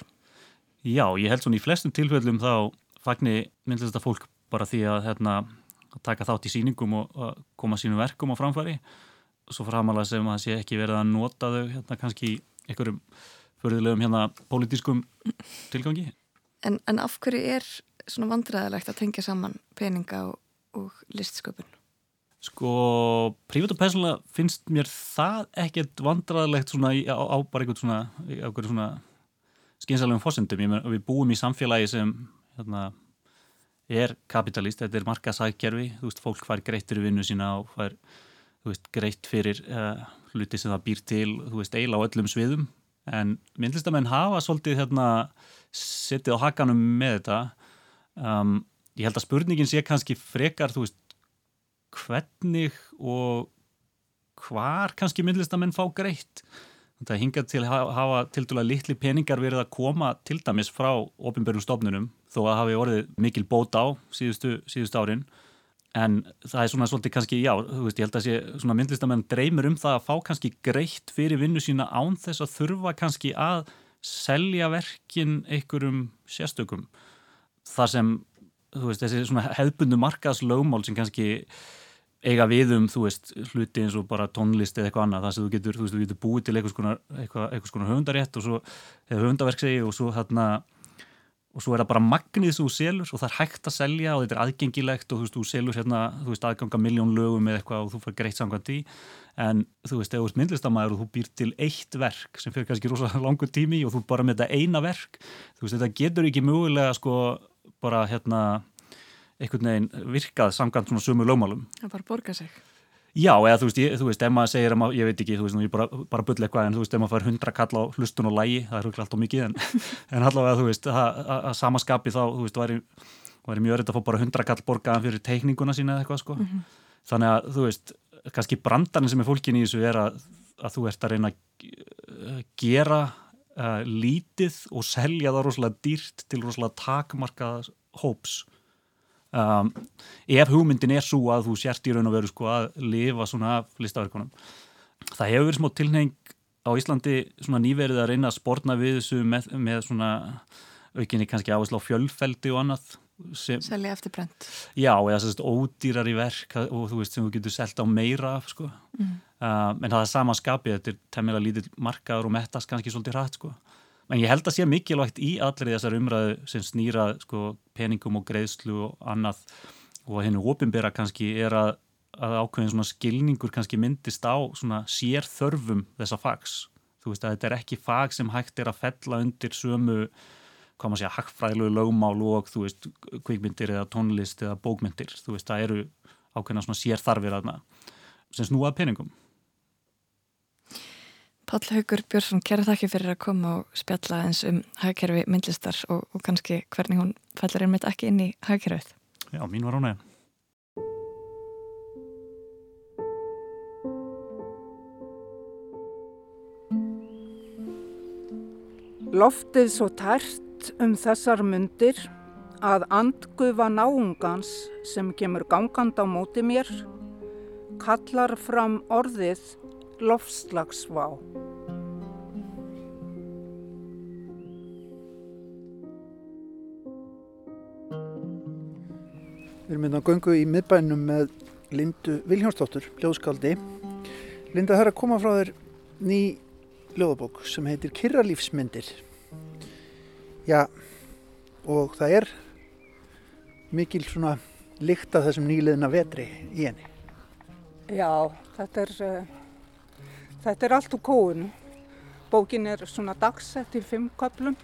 Já, ég held svona í flestum tilfellum þá fagni myndist þetta fólk bara því að hérna, taka þátt í sýningum og koma sínum verkum á framfæri svo framalega sem að það sé ekki verið að nota þau hérna kannski í einhverjum förðulegum hérna pólitískum tilgangi. En, en af hverju er svona vandræðilegt að tengja saman peninga og, og listsköpun? Sko, prívat og persónulega finnst mér það ekkert vandræðilegt svona í, á, á bara einhvern svona, í einhverjum svona skynsalegum fósendum. Ég meina, við búum í samfélagi sem hérna, er kapitalist, þetta er markasækjerfi, þú veist, fólk fær greitt fyrir vinnu sína og fær, þú veist, greitt fyrir uh, hluti sem það býr til, þú veist, eila á öllum sviðum. En myndlistamenn hafa svolítið hérna setið á hakanum með þetta. Um, ég held að spurningin sé kannski frekar, þú veist, hvernig og hvar kannski myndlistamenn fá greitt. Þetta hingað til að hafa til dæla litli peningar verið að koma til dæmis frá ofinbjörnum stofnunum þó að hafi orðið mikil bót á síðustu, síðustu árin. En það er svona svolítið kannski, já, þú veist, ég held að sé svona myndlistamenn dreymir um það að fá kannski greitt fyrir vinnu sína án þess að þurfa kannski að selja verkin einhverjum sérstökum. Það sem, þú veist, þessi svona hefðbundu markaðslögmál sem kannski eiga við um, þú veist, hluti eins og bara tónlist eða eitthvað annað, það sem þú getur, þú veist, þú getur búið til eitthvað skonar, eitthvað, eitthvað skonar höfundarétt og svo, eða höfundaverk segi og svo hérna, og svo er það bara magnið þú selur og það er hægt að selja og þetta er aðgengilegt og þú veist, þú selur hérna, þú veist, aðganga miljón lögum eða eitthvað og þú fær greitt samkvæmt í en þú veist, ef þú ert myndlistamæður og þú býr til eitt verk sem fyrir kannski rosalega langur tími og þú bara með þetta eina verk þú veist, þetta getur ekki mögulega sko bara hérna einhvern veginn virkað samkvæmt svona sumu lögmálum. Það bara borga sig. Já, eða þú veist, ég, þú veist, ef maður segir, maður, ég veit ekki, þú veist, ég bara, bara bull eitthvað, en þú veist, ef maður fær hundra kall á hlustun og lægi, það er huglega alltaf mikið, en, en allavega, þú veist, að samaskapi þá, þú veist, væri, væri mjög örytt að fá bara hundra kall borgaðan fyrir teikninguna sína eða eitthvað, sko. Mm -hmm. Þannig að, þú veist, kannski brandarinn sem er fólkin í þessu er að, að þú ert að reyna að gera uh, lítið og selja það rosalega dýrt til rosalega takmarkað hóps um, ef hugmyndin er svo að þú sért í raun og veru sko að lifa svona af listaverkunum það hefur verið smá tilneng á Íslandi svona nýverið að reyna að spórna við þessu með, með svona aukinni kannski áherslu á fjölfeldi og annað Selja eftir brent Já, eða svona ódýrar í verk og þú veist sem þú getur selgt á meira sko. Mm. uh, en það er sama skapið, þetta er temmilega lítill markaður og mettast kannski svolítið hratt sko En ég held að sé mikilvægt í allir þessar umræðu sem snýra sko, peningum og greiðslu og annað og hennu ofinbera kannski er að, að ákveðin svona skilningur kannski myndist á svona sér þörfum þessa fags. Þú veist að þetta er ekki fag sem hægt er að fella undir sömu, hvað maður segja, hakkfræðilegu lögmál og þú veist, kvikmyndir eða tónlist eða bókmyndir. Þú veist, það eru ákveðina svona sér þarfir aðna sem snúað peningum. Páll Haugur Björnsson, kæra þakki fyrir að koma og spjalla eins um hagkerfi myndlistar og, og kannski hvernig hún fællar einmitt ekki inn í hagkerfið. Já, mín var hún eða. Loftið svo tært um þessar myndir að andgufa náungans sem kemur gangand á móti mér kallar fram orðið loftslagsvá. Við erum hérna að gungu í miðbænum með Lindu Viljónsdóttur, ljóðskaldi. Linda, það er að koma frá þér ný ljóðabók sem heitir Kirralífsmyndir. Já, og það er mikil svona lykt af þessum nýliðina vetri í henni. Já, þetta er... Uh Þetta er allt úr kóinu. Bókin er svona dagsett í fimm köplum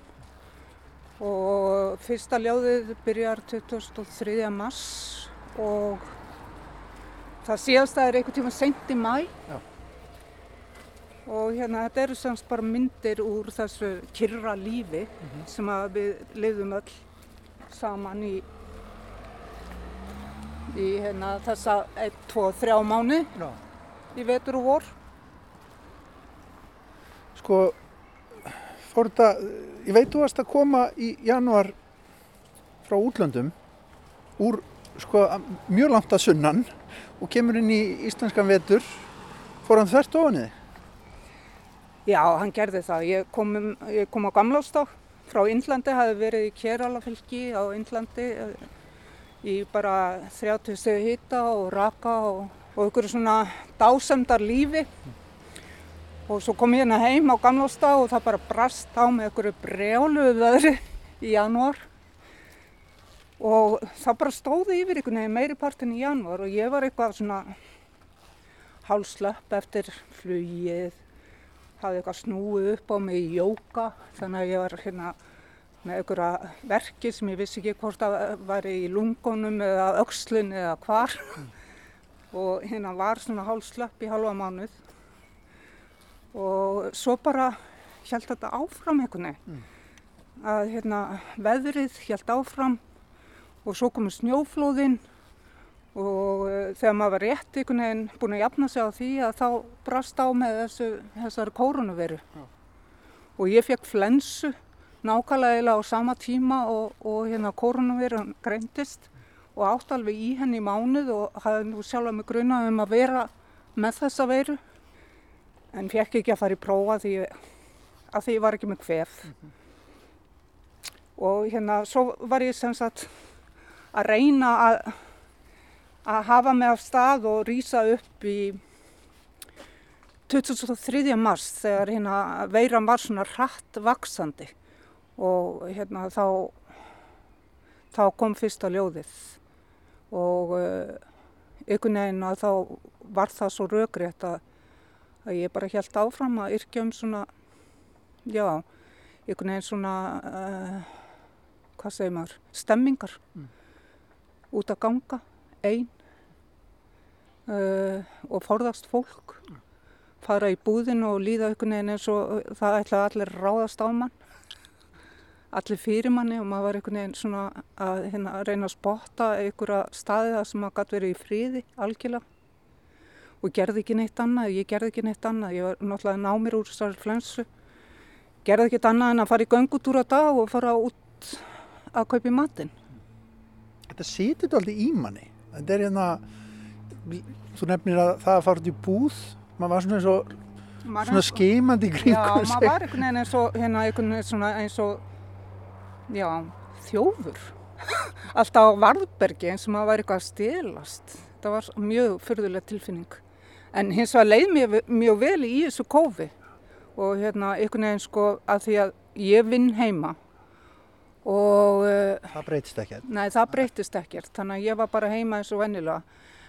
og fyrsta ljóðið byrjar 23. mars og það síðast að er einhvern tíma sent í mæ Já. og hérna þetta eru semst bara myndir úr þessu kyrra lífi mm -hmm. sem við lifðum öll saman í, í hérna, þessa 1, 2, 3 mánu Já. í vetur og vor sko fór þetta, ég veit þú varst að koma í januar frá útlöndum úr sko mjög langt að sunnan og kemur inn í íslenskan vetur fór hann þvert ofan þig? Já, hann gerði það. Ég kom, um, ég kom á gamlástá frá Índlandi, hafi verið í Kéralafylgi á Índlandi í bara 30 stegu hýta og raka og, og ykkur svona dásemdar lífi og svo kom ég hérna heim á gamlásta og það bara brast á með einhverju brjáluðu veðri í janúar. Og það bara stóði yfir einhvern veginn meiri partin í janúar og ég var eitthvað svona hálslöpp eftir flugið hafði eitthvað snúið upp á mig í jóka þannig að ég var hérna með einhverja verki sem ég vissi ekki hvort það var í lungunum eða aukslun eða hvar. Og hérna var svona hálslöpp í halva mánuð og svo bara held þetta áfram einhvern veginn mm. að hérna veðrið held áfram og svo komur snjóflóðinn og uh, þegar maður var rétt einhvern veginn búin að jafna sig á því að þá brast á með þessu, þessari kórunuveru ja. og ég fekk flensu nákvæmlega á sama tíma og, og hérna kórunuveru greintist og átt alveg í henni í mánuð og hafði nú sjálf að mig gruna um að vera með þessa veru en fekk ekki að fara í prófa því að því ég var ekki með hvef mm -hmm. og hérna svo var ég sem sagt að reyna að að hafa mig af stað og rýsa upp í 23. mars þegar hérna veiran var svona hratt vaksandi og hérna þá, þá kom fyrsta ljóðið og uh, einhvern veginn að þá var það svo röggrétt að, að ég bara held áfram að yrkja um svona, já, einhvern veginn svona, uh, hvað segir maður, stemmingar mm. út að ganga, einn uh, og forðast fólk. Mm fara í búðin og líða einhvern veginn eins og það ætlaði allir ráðast á mann allir fyrir manni og maður var einhvern veginn svona að hérna, reyna að spotta einhverja staði það sem maður gæti verið í fríði algjörlega og gerði ekki neitt annað, ég gerði ekki neitt annað ég var náttúrulega námir úr þessari flensu gerði ekki annað en að fara í göngutúra dag og fara út að kaupa í matin Þetta situr alltaf í manni þetta er hérna þú nefnir að það að fara út í búð maður var svona eins og svona skeimandi í kringum sig. Já, maður var einhvern veginn eins og, hérna, einhvern veginn svona eins og, já, þjófur. Alltaf á varðbergi eins og maður var eitthvað að stilast. Það var mjög fyrðuleg tilfinning. En hins vegar leið mér mjög vel í þessu kófi og hérna einhvern veginn sko að því að ég vinn heima og... Uh, það breytist ekkert? Nei, það breytist ekkert. Þannig að ég var bara heima eins og vennilega.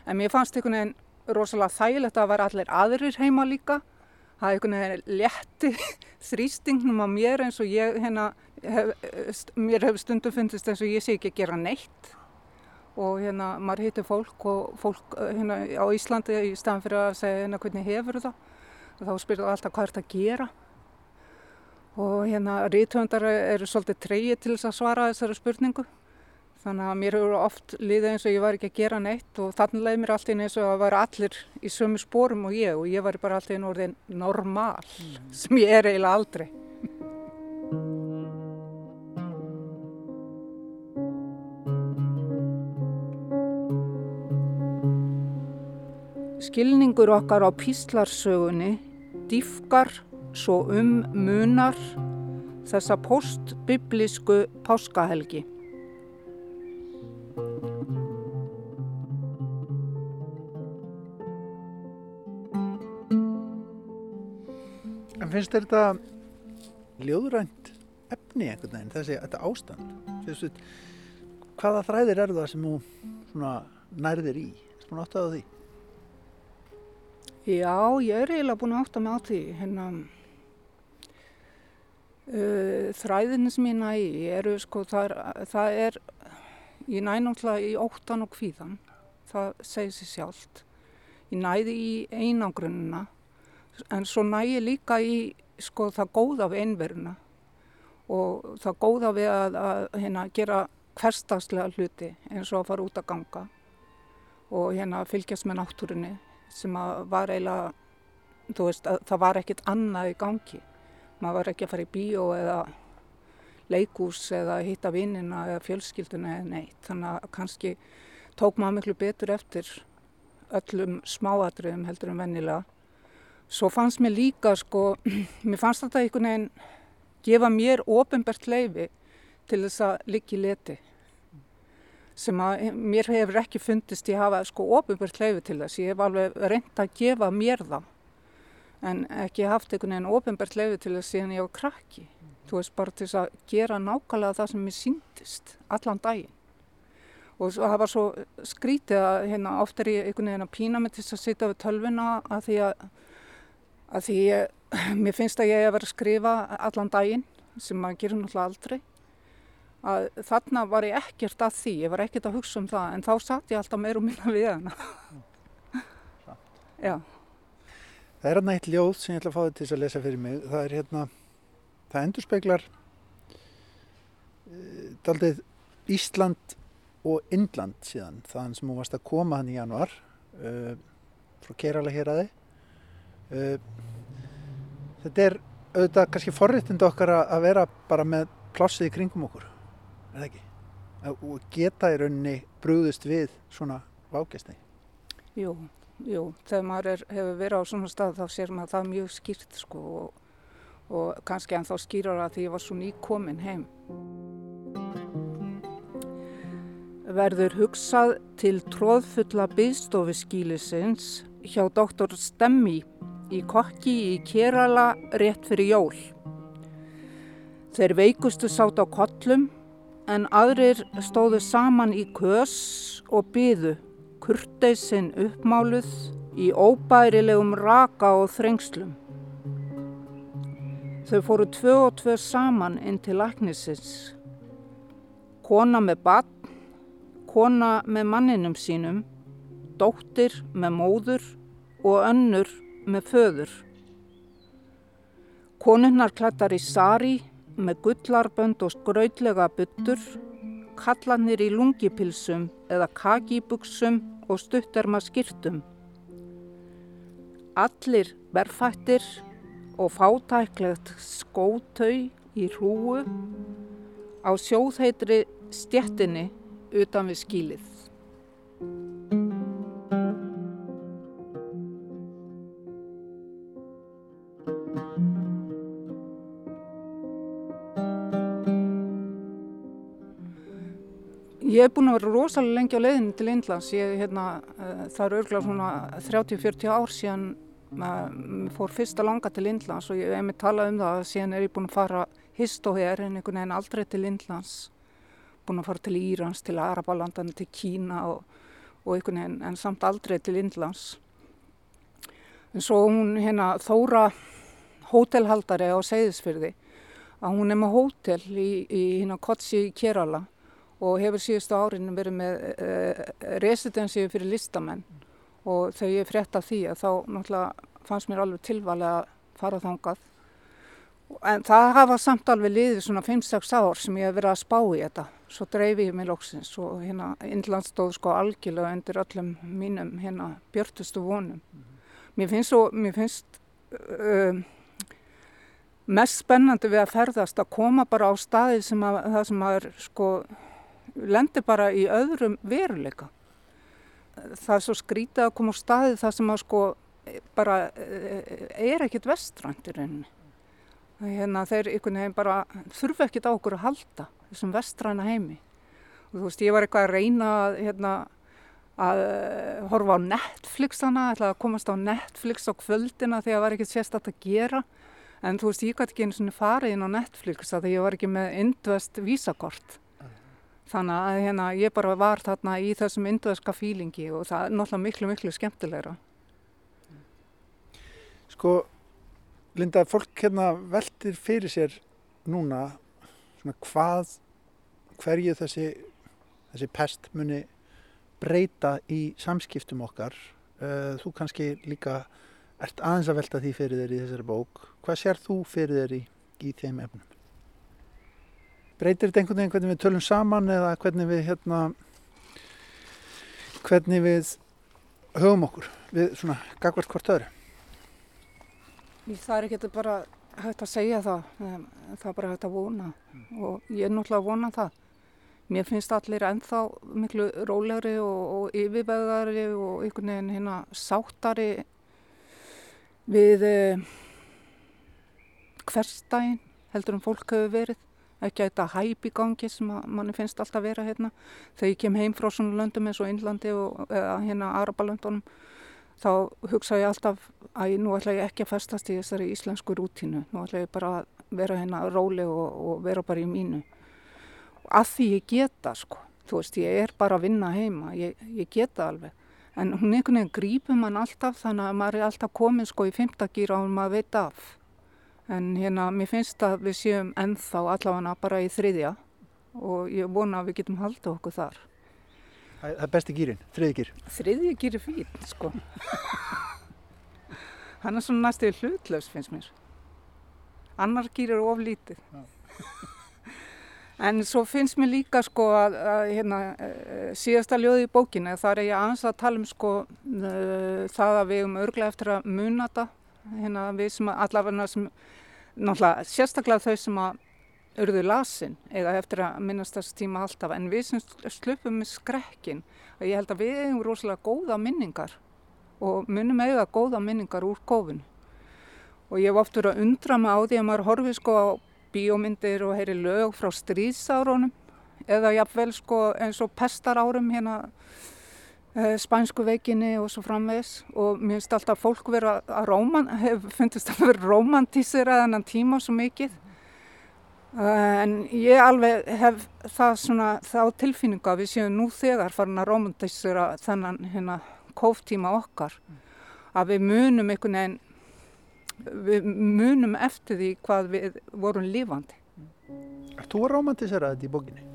En mér fannst einhvern veginn rosalega þægilegt að vera allir aðrir heima líka. Það er einhvern veginn létti þrýstingnum á mér eins og ég hérna, hef, mér hefur stundum fundist eins og ég sé ekki að gera neitt. Og hérna maður hittir fólk og fólk hérna á Íslandi í staðan fyrir að segja hérna hvernig hefur það. Og þá spyrir það alltaf hvað er þetta að gera. Og hérna rítöndar eru svolítið treyið til þess að svara þessari spurningu. Þannig að mér hefur oft liðið eins og ég var ekki að gera neitt og þannig leiði mér alltaf eins og að vera allir í sömu spórum og ég og ég var bara alltaf einn orðin normal mm. sem ég er eiginlega aldrei. Skilningur okkar á píslarsögunni dýfkar svo um munar þessa postbiblísku páskahelgi. En finnst þér þetta ljóðrænt efni einhvern veginn, þessi þetta ástand? Þessu, hvaða þræðir eru það sem þú nærðir í? Þú átt að því? Já, ég er eiginlega búin að átta mig á því. Hérna, uh, þræðinu sem ég næ í eru sko, það er, það er ég næ náttúrulega í óttan og kvíðan. Það segir sér sjálft. Ég næði í einangrunna en svo næ ég líka í sko það góða við einveruna og það góða við að, að hérna, gera hverstagslega hluti eins og að fara út að ganga og hérna fylgjast með náttúrunni sem var eiginlega, þú veist, það var ekkit annað í gangi. Maður var ekki að fara í bíó eða leikús eða hitta vinnina eða fjölskylduna eða neitt. Þannig að kannski tók maður miklu betur eftir öllum smáatriðum heldur en vennilega. Svo fannst mér líka sko, mér fannst þetta einhvern veginn gefa mér ofinbært leifi til þess að liggi leti sem að mér hefur ekki fundist ég hafa sko ofinbært leifi til þess. Ég hef alveg reynd að gefa mér það en ekki haft einhvern veginn ofinbært leifi til þess síðan ég var krakki. Þú veist bara til þess að gera nákvæmlega það sem mér síndist allan daginn. Og það var svo skrítið að hérna, oft er ég einhvern veginn að pína mig til þess að sitja við tölvina að því að að því ég, mér finnst að ég hef verið að skrifa allan daginn sem maður gerir náttúrulega aldrei að þarna var ég ekkert að því ég var ekkert að hugsa um það en þá satt ég alltaf meir og minna við hana. Já. Það er hérna eitt ljóð sem ég ætla að fá þetta til að lesa fyrir mig. Það er hérna það endur speklar uh, eh, daldið Ísland og Indland síðan þann sem hún varst að koma hann í januar uh, frá Kerala hér aði uh, þetta er auðvitað kannski forréttind okkar að vera bara með plássið í kringum okkur er það ekki? og geta í rauninni brúðist við svona vágæsti Jú, jú, þegar maður er, hefur verið á svona stað þá sér maður það mjög skýrt sko og, og kannski en þá skýrar að því ég var svo nýkomin heim verður hugsað til tróðfulla byggstofiskílisins hjá doktor Stemmi í kokki í Kerala rétt fyrir jól. Þeir veikustu sátt á kollum en aðrir stóðu saman í kös og byðu kurteisinn uppmáluð í óbærilegum raka og þrengslum. Þau fóru tvö og tvö saman inn til læknisins. Kona með bann, kona með manninum sínum, dóttir með móður og önnur með föður. Konunnar klættar í sari með gullarbönd og skrautlega byttur, kallanir í lungipilsum eða kakibuksum og stutterma skýrtum. Allir verfættir og fátæklegt skótau í hrúu á sjóðheitri stjettinni utan við skílið. Ég hef búin að vera rosalega lengi á leiðinu til Indlands. Ég, hérna, uh, það eru örgulega svona 30-40 ár síðan uh, fór fyrsta langa til Indlands og ég hef með talað um það síðan er ég búin að fara hist og hér en einhvern veginn aldrei til Indlands. Búin að fara til Írans, til Arabalandana, til Kína og, og einhvern veginn en samt aldrei til Indlands. En svo hún hérna Þóra hótelhaldari á Seyðisfyrði að hún er með hótel í, í hérna Kotsi í Kerala og hefur síðustu árin verið með uh, residensi fyrir listamenn og þegar ég frétt af því að þá náttúrulega fannst mér alveg tilvalið að fara þángað. En það hafa samt alveg liðið svona 5-6 ár sem ég hef verið að spá í þetta. Svo dreifi ég mig lóksins og hérna Indland stóð sko algjörlega undir öllum mínum hérna björtustu vonum. Mér finnst, svo, mér finnst uh, mest spennandi við að ferðast að koma bara á staði sem að það sem að er sko lendir bara í öðrum veruleika. Það er svo skrítið að koma á staði það sem að sko bara er ekkert vestrænt í rauninni. Hérna, þeir veginn bara þurfa ekkert á okkur að halda þessum vestræna heimi. Og, þú veist, ég var eitthvað að reyna hérna, að horfa á Netflix þannig, að komast á Netflix á kvöldina þegar það var ekkert sérstatt að gera. En þú veist, ég gæti ekki einu svona farið inn á Netflix að ég var ekki með indvest vísakort. Þannig að hérna, ég bara var þarna í þessum indverska fílingi og það er náttúrulega miklu, miklu skemmtilegra. Sko, Linda, fólk hérna veldir fyrir sér núna svona hvað, hverju þessi, þessi pest muni breyta í samskiptum okkar. Þú kannski líka ert aðeins að velta því fyrir þér í þessari bók. Hvað sér þú fyrir þér í, í þeim efnum? Breytir þetta einhvern veginn hvernig við tölum saman eða hvernig við hérna hvernig við höfum okkur við svona gagvart hvort öðru? Það er ekki bara hægt að segja það það er bara hægt að vona. Mm. og ég er náttúrulega að vona það. Mér finnst allir ennþá miklu rólegri og, og yfirveðari og einhvern veginn hérna sáttari við eh, hverstægin heldur um fólk hefur verið ekki að þetta hæp í gangi sem manni finnst alltaf vera hérna. Þegar ég kem heim frá svona löndum eins og Innlandi og hérna Arabalöndunum þá hugsa ég alltaf að nú ætla ég ekki að festast í þessari íslensku rútínu. Nú ætla ég bara að vera hérna róli og, og vera bara í mínu. Að því ég geta sko, þú veist ég er bara að vinna heima, ég, ég geta alveg. En hún einhvern veginn grípur mann alltaf þannig að maður er alltaf komin sko í fymtagýra og maður veit af. En hérna, mér finnst að við séum ennþá allavega bara í þriðja og ég vona að við getum haldið okkur þar. Það er besti gýrin, þriðji gýr? Þriðji gýr er fín, sko. Hann er svona næstuði hlutlaus, finnst mér. Annar gýr er oflítið. en svo finnst mér líka, sko, að, að hérna, eh, síðasta ljóði í bókinu, þar er ég aðeins að tala um, sko, eh, það að við um örglega eftir að muna þetta, hérna, við sem allavega sem náttúrulega sérstaklega þau sem að urðu lasin eða eftir að minnast þessu tíma alltaf en við sem slupum með skrekkin og ég held að við eigum rosalega góða minningar og munum eiga góða minningar úr kófun og ég hef oft verið að undra mig á því að maður horfi sko á bíómyndir og heyri lög frá stríðsárunum eða jafnvel sko eins og pestar árum hérna spænsku veikinni og svo framvegs og mér finnst alltaf fólk vera að róman, fundist að vera romantísera þennan tíma svo mikið uh, en ég alveg hef það svona þá tilfinninga að við séum nú þegar farin að romantísera þennan hérna kóftíma okkar að við munum einhvern veginn við munum eftir því hvað við vorum lífandi. Er þú að romantisera þetta í bókinni?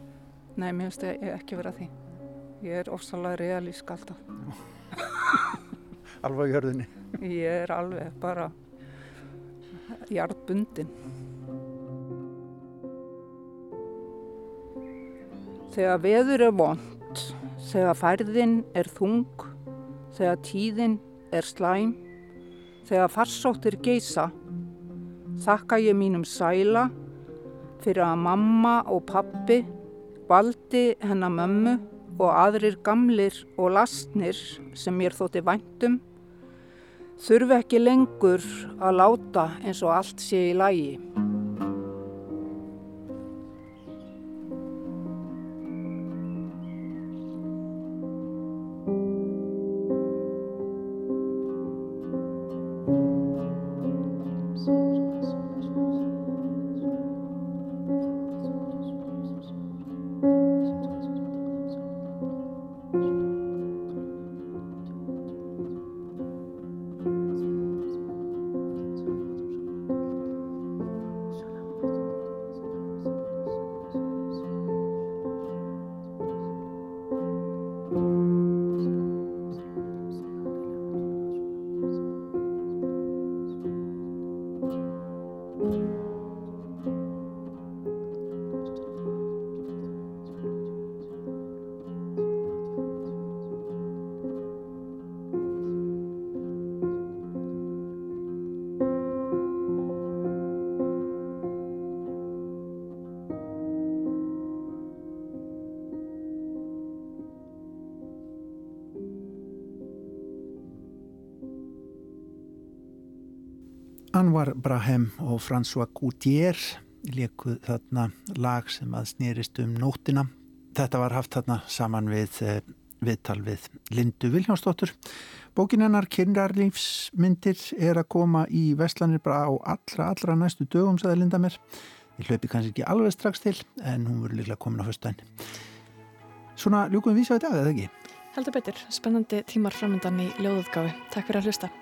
Nei, mér finnst ekki vera því. Ég er ofsalega realísk alltaf. Alveg í hörðinni? Ég er alveg bara hjartbundin. Þegar veður er vond, þegar færðin er þung, þegar tíðin er slæm, þegar farsóttir geisa, þakka ég mínum sæla fyrir að mamma og pappi valdi hennar mömmu og aðrir gamlir og lastnir sem mér þótti væntum, þurfi ekki lengur að láta eins og allt sé í lagi. Anwar Brahem og François Goutier lekuð þarna lag sem að snýrist um nóttina. Þetta var haft þarna saman við eh, viðtal við Lindu Viljánsdóttur. Bókin hennar Kynrarlífsmyndir er að koma í Vestlanir bara á allra, allra næstu dögum, saði Linda mér. Ég hlaupi kannski ekki alveg strax til, en hún verður líklega komin á höstæn. Svona ljúkum við vísa á þetta, eða ekki? Heldur betur, spennandi tímar framöndan í ljóðutgáfi. Takk fyrir að hlusta.